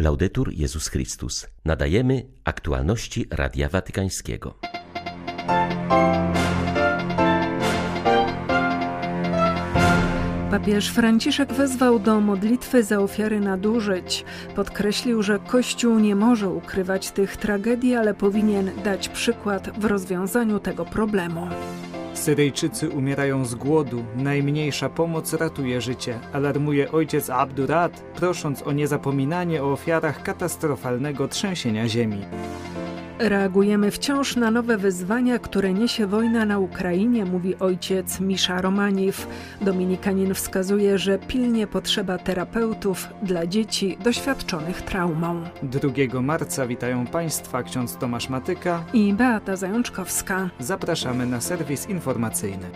Laudetur Jezus Chrystus. Nadajemy aktualności Radia Watykańskiego. Papież Franciszek wezwał do modlitwy za ofiary nadużyć. Podkreślił, że Kościół nie może ukrywać tych tragedii, ale powinien dać przykład w rozwiązaniu tego problemu. Syryjczycy umierają z głodu, najmniejsza pomoc ratuje życie, alarmuje ojciec Abdurat, prosząc o niezapominanie o ofiarach katastrofalnego trzęsienia ziemi. Reagujemy wciąż na nowe wyzwania, które niesie wojna na Ukrainie, mówi ojciec Misza Romaniew. Dominikanin wskazuje, że pilnie potrzeba terapeutów dla dzieci doświadczonych traumą. 2 marca witają Państwa ksiądz Tomasz Matyka i Beata Zajączkowska. Zapraszamy na serwis informacyjny.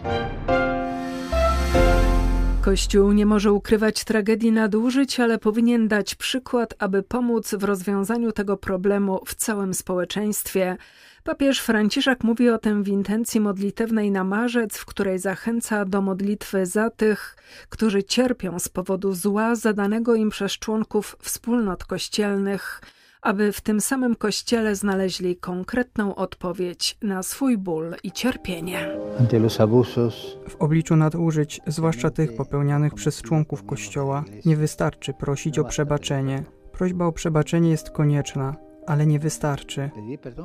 Kościół nie może ukrywać tragedii nadużyć, ale powinien dać przykład, aby pomóc w rozwiązaniu tego problemu w całym społeczeństwie. Papież Franciszek mówi o tym w intencji modlitewnej na marzec, w której zachęca do modlitwy za tych, którzy cierpią z powodu zła zadanego im przez członków wspólnot kościelnych aby w tym samym kościele znaleźli konkretną odpowiedź na swój ból i cierpienie. W obliczu nadużyć, zwłaszcza tych popełnianych przez członków kościoła, nie wystarczy prosić o przebaczenie. Prośba o przebaczenie jest konieczna, ale nie wystarczy.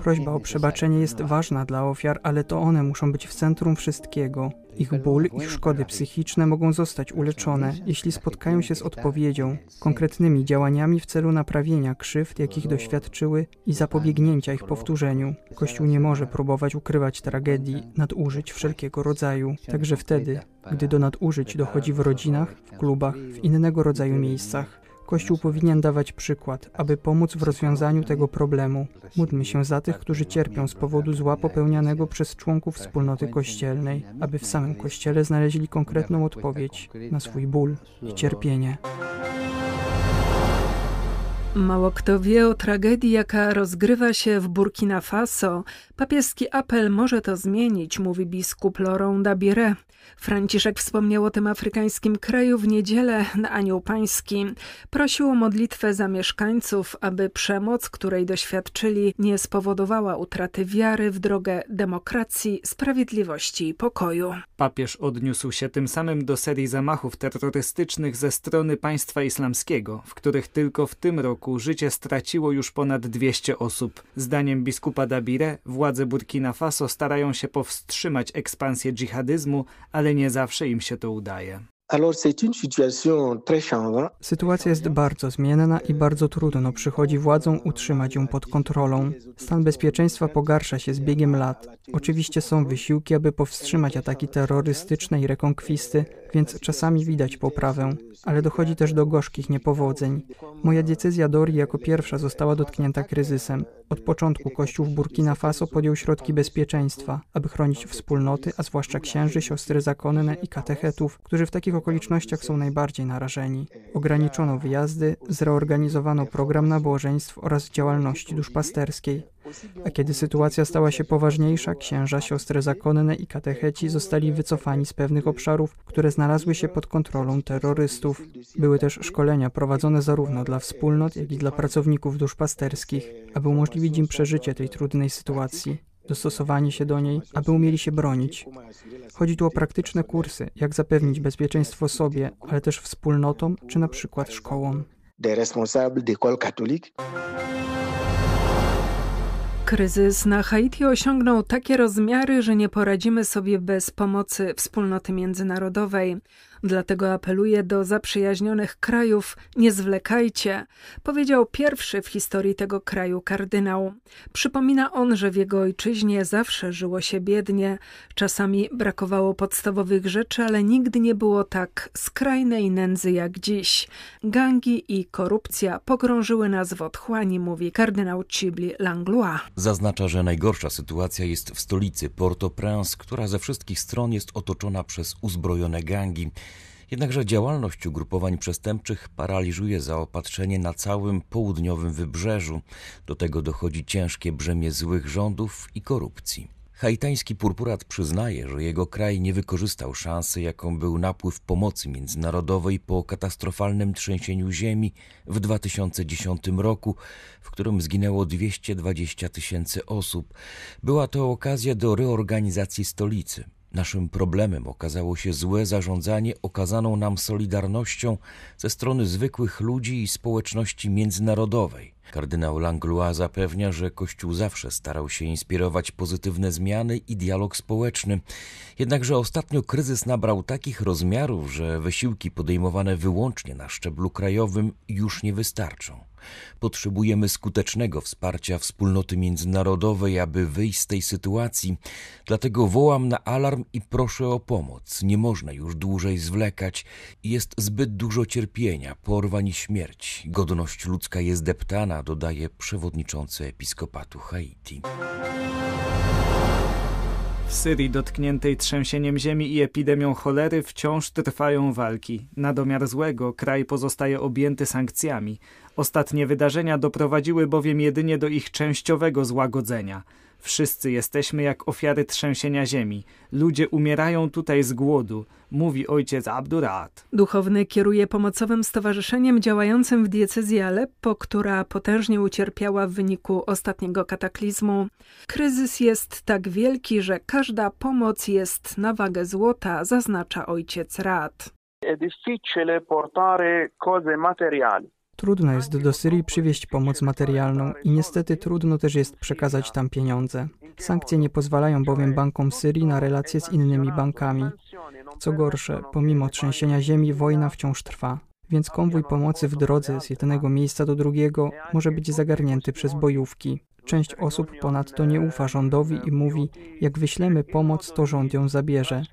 Prośba o przebaczenie jest ważna dla ofiar, ale to one muszą być w centrum wszystkiego. Ich ból, ich szkody psychiczne mogą zostać uleczone, jeśli spotkają się z odpowiedzią, konkretnymi działaniami w celu naprawienia krzywd, jakich doświadczyły i zapobiegnięcia ich powtórzeniu. Kościół nie może próbować ukrywać tragedii, nadużyć wszelkiego rodzaju, także wtedy, gdy do nadużyć dochodzi w rodzinach, w klubach, w innego rodzaju miejscach. Kościół powinien dawać przykład, aby pomóc w rozwiązaniu tego problemu. Módlmy się za tych, którzy cierpią z powodu zła popełnianego przez członków wspólnoty kościelnej, aby w samym Kościele znaleźli konkretną odpowiedź na swój ból i cierpienie. Mało kto wie o tragedii, jaka rozgrywa się w Burkina Faso. Papieski apel może to zmienić, mówi biskup Laurent Dabire. Franciszek wspomniał o tym afrykańskim kraju w niedzielę na Anioł Pański. Prosił o modlitwę za mieszkańców, aby przemoc, której doświadczyli, nie spowodowała utraty wiary w drogę demokracji, sprawiedliwości i pokoju. Papież odniósł się tym samym do serii zamachów terrorystycznych ze strony państwa islamskiego, w których tylko w tym roku życie straciło już ponad 200 osób. Zdaniem biskupa Dabire władze Burkina Faso starają się powstrzymać ekspansję dżihadyzmu, ale nie zawsze im się to udaje. Sytuacja jest bardzo zmienna i bardzo trudno przychodzi władzom utrzymać ją pod kontrolą. Stan bezpieczeństwa pogarsza się z biegiem lat. Oczywiście są wysiłki, aby powstrzymać ataki terrorystyczne i rekonkwisty, więc czasami widać poprawę, ale dochodzi też do gorzkich niepowodzeń. Moja decyzja Dori jako pierwsza została dotknięta kryzysem. Od początku Kościół w Burkina Faso podjął środki bezpieczeństwa, aby chronić wspólnoty, a zwłaszcza księży, siostry zakonne i katechetów, którzy w takich okolicznościach są najbardziej narażeni. Ograniczono wyjazdy, zreorganizowano program nabożeństw oraz działalności duszpasterskiej. A kiedy sytuacja stała się poważniejsza, księża, siostry zakonne i katecheci zostali wycofani z pewnych obszarów, które znalazły się pod kontrolą terrorystów. Były też szkolenia prowadzone zarówno dla wspólnot, jak i dla pracowników duszpasterskich, aby umożliwić im przeżycie tej trudnej sytuacji dostosowanie się do niej, aby umieli się bronić. Chodzi tu o praktyczne kursy, jak zapewnić bezpieczeństwo sobie, ale też wspólnotom czy na przykład szkołom. Kryzys na Haiti osiągnął takie rozmiary, że nie poradzimy sobie bez pomocy wspólnoty międzynarodowej. Dlatego apeluję do zaprzyjaźnionych krajów: nie zwlekajcie, powiedział pierwszy w historii tego kraju kardynał. Przypomina on, że w jego ojczyźnie zawsze żyło się biednie, czasami brakowało podstawowych rzeczy, ale nigdy nie było tak skrajnej nędzy jak dziś. Gangi i korupcja pogrążyły nas w otchłani, mówi kardynał Cibli Langlois. Zaznacza, że najgorsza sytuacja jest w stolicy Port-au-Prince, która ze wszystkich stron jest otoczona przez uzbrojone gangi. Jednakże działalność ugrupowań przestępczych paraliżuje zaopatrzenie na całym południowym wybrzeżu. Do tego dochodzi ciężkie brzemię złych rządów i korupcji. Haitański purpurat przyznaje, że jego kraj nie wykorzystał szansy, jaką był napływ pomocy międzynarodowej po katastrofalnym trzęsieniu ziemi w 2010 roku, w którym zginęło 220 tysięcy osób. Była to okazja do reorganizacji stolicy. Naszym problemem okazało się złe zarządzanie okazaną nam solidarnością ze strony zwykłych ludzi i społeczności międzynarodowej. Kardynał Langlois zapewnia, że Kościół zawsze starał się inspirować pozytywne zmiany i dialog społeczny. Jednakże ostatnio kryzys nabrał takich rozmiarów, że wysiłki podejmowane wyłącznie na szczeblu krajowym już nie wystarczą. Potrzebujemy skutecznego wsparcia wspólnoty międzynarodowej, aby wyjść z tej sytuacji. Dlatego wołam na alarm i proszę o pomoc. Nie można już dłużej zwlekać. Jest zbyt dużo cierpienia, porwań i śmierć. Godność ludzka jest deptana, dodaje przewodniczący episkopatu Haiti. W Syrii dotkniętej trzęsieniem ziemi i epidemią cholery wciąż trwają walki. Na domiar złego kraj pozostaje objęty sankcjami. Ostatnie wydarzenia doprowadziły bowiem jedynie do ich częściowego złagodzenia. Wszyscy jesteśmy jak ofiary trzęsienia ziemi. Ludzie umierają tutaj z głodu, mówi ojciec Abdurat. Duchowny kieruje pomocowym stowarzyszeniem działającym w diecezji Aleppo, która potężnie ucierpiała w wyniku ostatniego kataklizmu. Kryzys jest tak wielki, że każda pomoc jest na wagę złota, zaznacza ojciec Rad. È difficile portare cose materiali. Trudno jest do Syrii przywieźć pomoc materialną i niestety trudno też jest przekazać tam pieniądze. Sankcje nie pozwalają bowiem bankom Syrii na relacje z innymi bankami. Co gorsze, pomimo trzęsienia ziemi, wojna wciąż trwa. Więc konwój pomocy w drodze z jednego miejsca do drugiego może być zagarnięty przez bojówki. Część osób ponadto nie ufa rządowi i mówi, jak wyślemy pomoc, to rząd ją zabierze.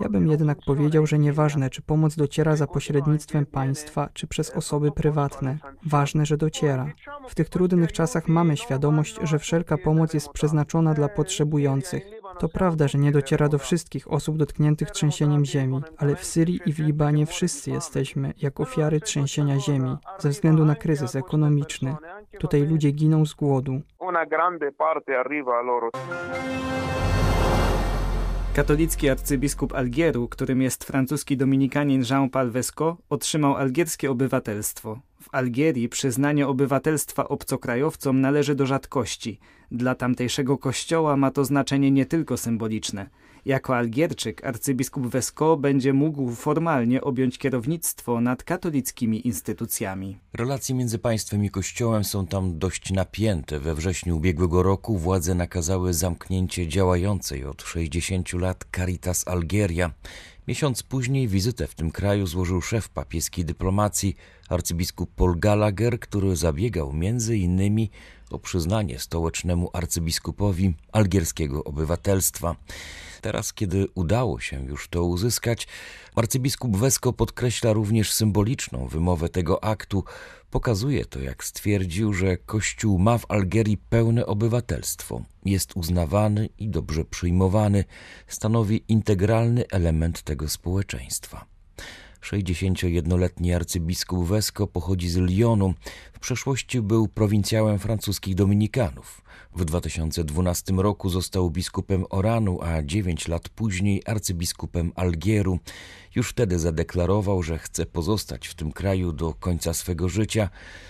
Ja bym jednak powiedział, że nieważne, czy pomoc dociera za pośrednictwem państwa, czy przez osoby prywatne. Ważne, że dociera. W tych trudnych czasach mamy świadomość, że wszelka pomoc jest przeznaczona dla potrzebujących. To prawda, że nie dociera do wszystkich osób dotkniętych trzęsieniem ziemi, ale w Syrii i w Libanie wszyscy jesteśmy jak ofiary trzęsienia ziemi ze względu na kryzys ekonomiczny. Tutaj ludzie giną z głodu. Katolicki arcybiskup Algieru, którym jest francuski dominikanin Jean-Paul Vesco, otrzymał algierskie obywatelstwo. W Algierii przyznanie obywatelstwa obcokrajowcom należy do rzadkości. Dla tamtejszego kościoła ma to znaczenie nie tylko symboliczne. Jako Algierczyk arcybiskup Vesco będzie mógł formalnie objąć kierownictwo nad katolickimi instytucjami. Relacje między państwem i kościołem są tam dość napięte. We wrześniu ubiegłego roku władze nakazały zamknięcie działającej od 60 lat Caritas Algieria. Miesiąc później wizytę w tym kraju złożył szef papieskiej dyplomacji, arcybiskup Paul Gallagher, który zabiegał między innymi o przyznanie stołecznemu arcybiskupowi algierskiego obywatelstwa. Teraz, kiedy udało się już to uzyskać, arcybiskup Wesko podkreśla również symboliczną wymowę tego aktu. Pokazuje to, jak stwierdził, że Kościół ma w Algierii pełne obywatelstwo, jest uznawany i dobrze przyjmowany, stanowi integralny element tego społeczeństwa. 61-letni arcybiskup Wesko pochodzi z Lyonu. W przeszłości był prowincjałem francuskich dominikanów. W 2012 roku został biskupem Oranu, a 9 lat później arcybiskupem Algieru. Już wtedy zadeklarował, że chce pozostać w tym kraju do końca swego życia,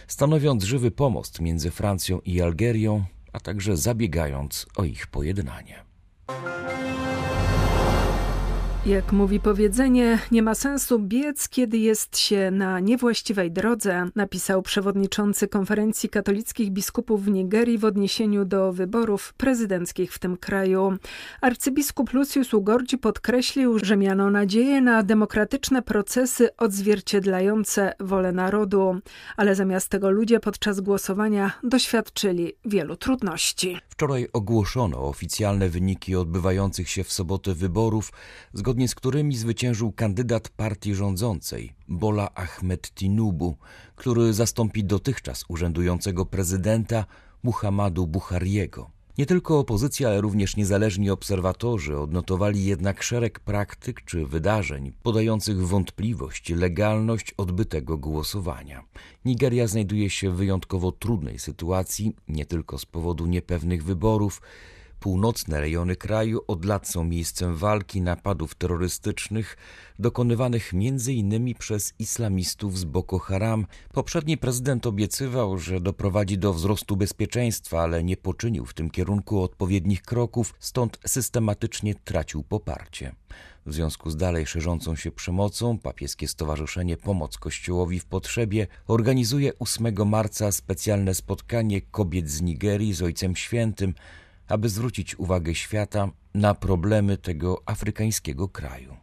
stanowiąc żywy pomost między Francją i Algierią, a także zabiegając o ich pojednanie. Jak mówi powiedzenie, nie ma sensu biec, kiedy jest się na niewłaściwej drodze, napisał przewodniczący konferencji katolickich biskupów w Nigerii w odniesieniu do wyborów prezydenckich w tym kraju. Arcybiskup Lucius Ugordzi podkreślił, że miano nadzieję na demokratyczne procesy odzwierciedlające wolę narodu, ale zamiast tego ludzie podczas głosowania doświadczyli wielu trudności. Wczoraj ogłoszono oficjalne wyniki odbywających się w sobotę wyborów, zgodnie z którymi zwyciężył kandydat partii rządzącej, Bola Ahmed Tinubu, który zastąpi dotychczas urzędującego prezydenta Muhammadu Buhariego. Nie tylko opozycja, ale również niezależni obserwatorzy odnotowali jednak szereg praktyk czy wydarzeń podających wątpliwość legalność odbytego głosowania. Nigeria znajduje się w wyjątkowo trudnej sytuacji, nie tylko z powodu niepewnych wyborów, Północne rejony kraju od lat są miejscem walki, napadów terrorystycznych dokonywanych m.in. przez islamistów z Boko Haram. Poprzedni prezydent obiecywał, że doprowadzi do wzrostu bezpieczeństwa, ale nie poczynił w tym kierunku odpowiednich kroków, stąd systematycznie tracił poparcie. W związku z dalej szerzącą się przemocą, papieskie Stowarzyszenie Pomoc Kościołowi w Potrzebie organizuje 8 marca specjalne spotkanie kobiet z Nigerii z Ojcem Świętym, aby zwrócić uwagę świata na problemy tego afrykańskiego kraju.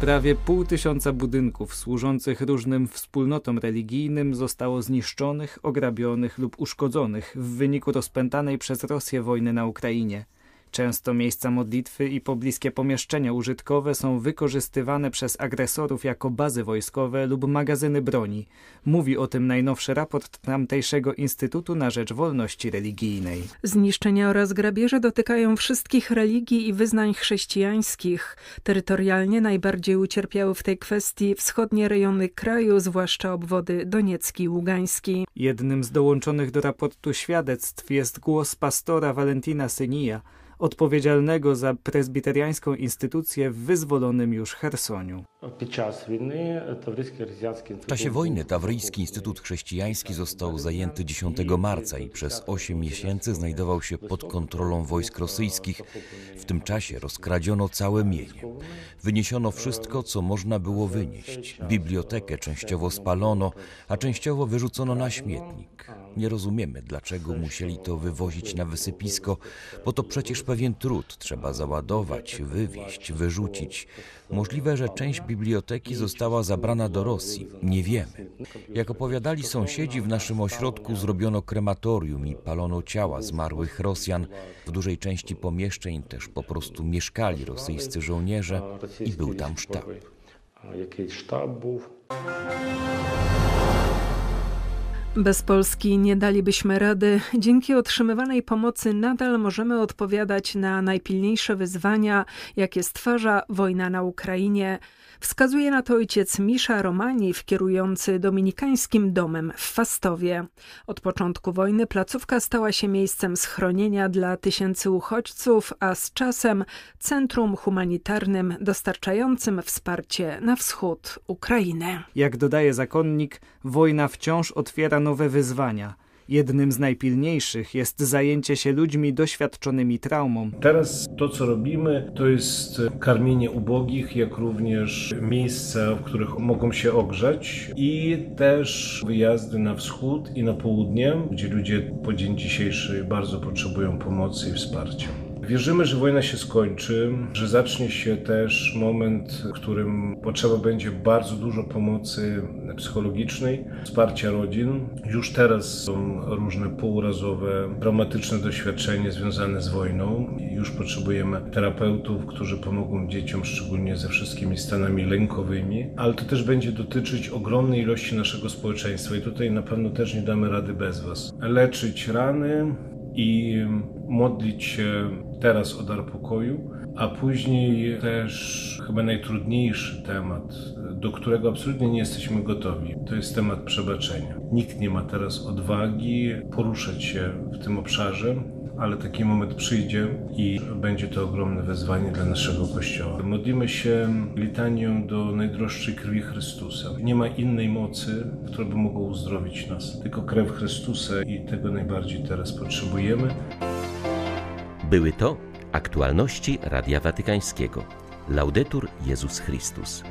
Prawie pół tysiąca budynków służących różnym wspólnotom religijnym zostało zniszczonych, ograbionych lub uszkodzonych w wyniku rozpętanej przez Rosję wojny na Ukrainie. Często miejsca modlitwy i pobliskie pomieszczenia użytkowe są wykorzystywane przez agresorów jako bazy wojskowe lub magazyny broni. Mówi o tym najnowszy raport tamtejszego Instytutu na Rzecz Wolności Religijnej. Zniszczenia oraz grabieże dotykają wszystkich religii i wyznań chrześcijańskich. Terytorialnie najbardziej ucierpiały w tej kwestii wschodnie rejony kraju, zwłaszcza obwody Doniecki i Ługański. Jednym z dołączonych do raportu świadectw jest głos pastora Valentina Synija, odpowiedzialnego za prezbiteriańską instytucję w wyzwolonym już Chersoniu. W czasie wojny Tawryjski Instytut Chrześcijański został zajęty 10 marca i przez 8 miesięcy znajdował się pod kontrolą wojsk rosyjskich. W tym czasie rozkradziono całe mienie. Wyniesiono wszystko, co można było wynieść. Bibliotekę częściowo spalono, a częściowo wyrzucono na śmietnik. Nie rozumiemy, dlaczego musieli to wywozić na wysypisko, bo to przecież pewien trud trzeba załadować, wywieźć, wyrzucić. Możliwe, że część biblioteki została zabrana do Rosji. Nie wiemy. Jak opowiadali sąsiedzi, w naszym ośrodku zrobiono krematorium i palono ciała zmarłych Rosjan. W dużej części pomieszczeń też po prostu mieszkali rosyjscy żołnierze i był tam sztab. Jakiś sztab był. Bez Polski nie dalibyśmy rady. Dzięki otrzymywanej pomocy nadal możemy odpowiadać na najpilniejsze wyzwania, jakie stwarza wojna na Ukrainie. Wskazuje na to ojciec Misza Romaniw, kierujący Dominikańskim Domem w Fastowie. Od początku wojny placówka stała się miejscem schronienia dla tysięcy uchodźców, a z czasem centrum humanitarnym dostarczającym wsparcie na wschód Ukrainy. Jak dodaje zakonnik, wojna wciąż otwiera nowe wyzwania – Jednym z najpilniejszych jest zajęcie się ludźmi doświadczonymi traumą. Teraz to, co robimy, to jest karmienie ubogich, jak również miejsca, w których mogą się ogrzać i też wyjazdy na wschód i na południe, gdzie ludzie po dzień dzisiejszy bardzo potrzebują pomocy i wsparcia. Wierzymy, że wojna się skończy, że zacznie się też moment, w którym potrzeba będzie bardzo dużo pomocy psychologicznej, wsparcia rodzin. Już teraz są różne półrazowe, traumatyczne doświadczenia związane z wojną. Już potrzebujemy terapeutów, którzy pomogą dzieciom, szczególnie ze wszystkimi stanami lękowymi, ale to też będzie dotyczyć ogromnej ilości naszego społeczeństwa i tutaj na pewno też nie damy rady bez Was. Leczyć rany, i modlić się teraz o dar pokoju, a później też chyba najtrudniejszy temat, do którego absolutnie nie jesteśmy gotowi. To jest temat przebaczenia. Nikt nie ma teraz odwagi poruszać się w tym obszarze, ale taki moment przyjdzie i będzie to ogromne wezwanie dla naszego Kościoła. Modlimy się litanią do najdroższej krwi Chrystusa. Nie ma innej mocy, która by mogła uzdrowić nas, tylko krew Chrystusa i tego najbardziej teraz potrzebujemy. Były to aktualności Radia Watykańskiego. Laudetur Jezus Chrystus.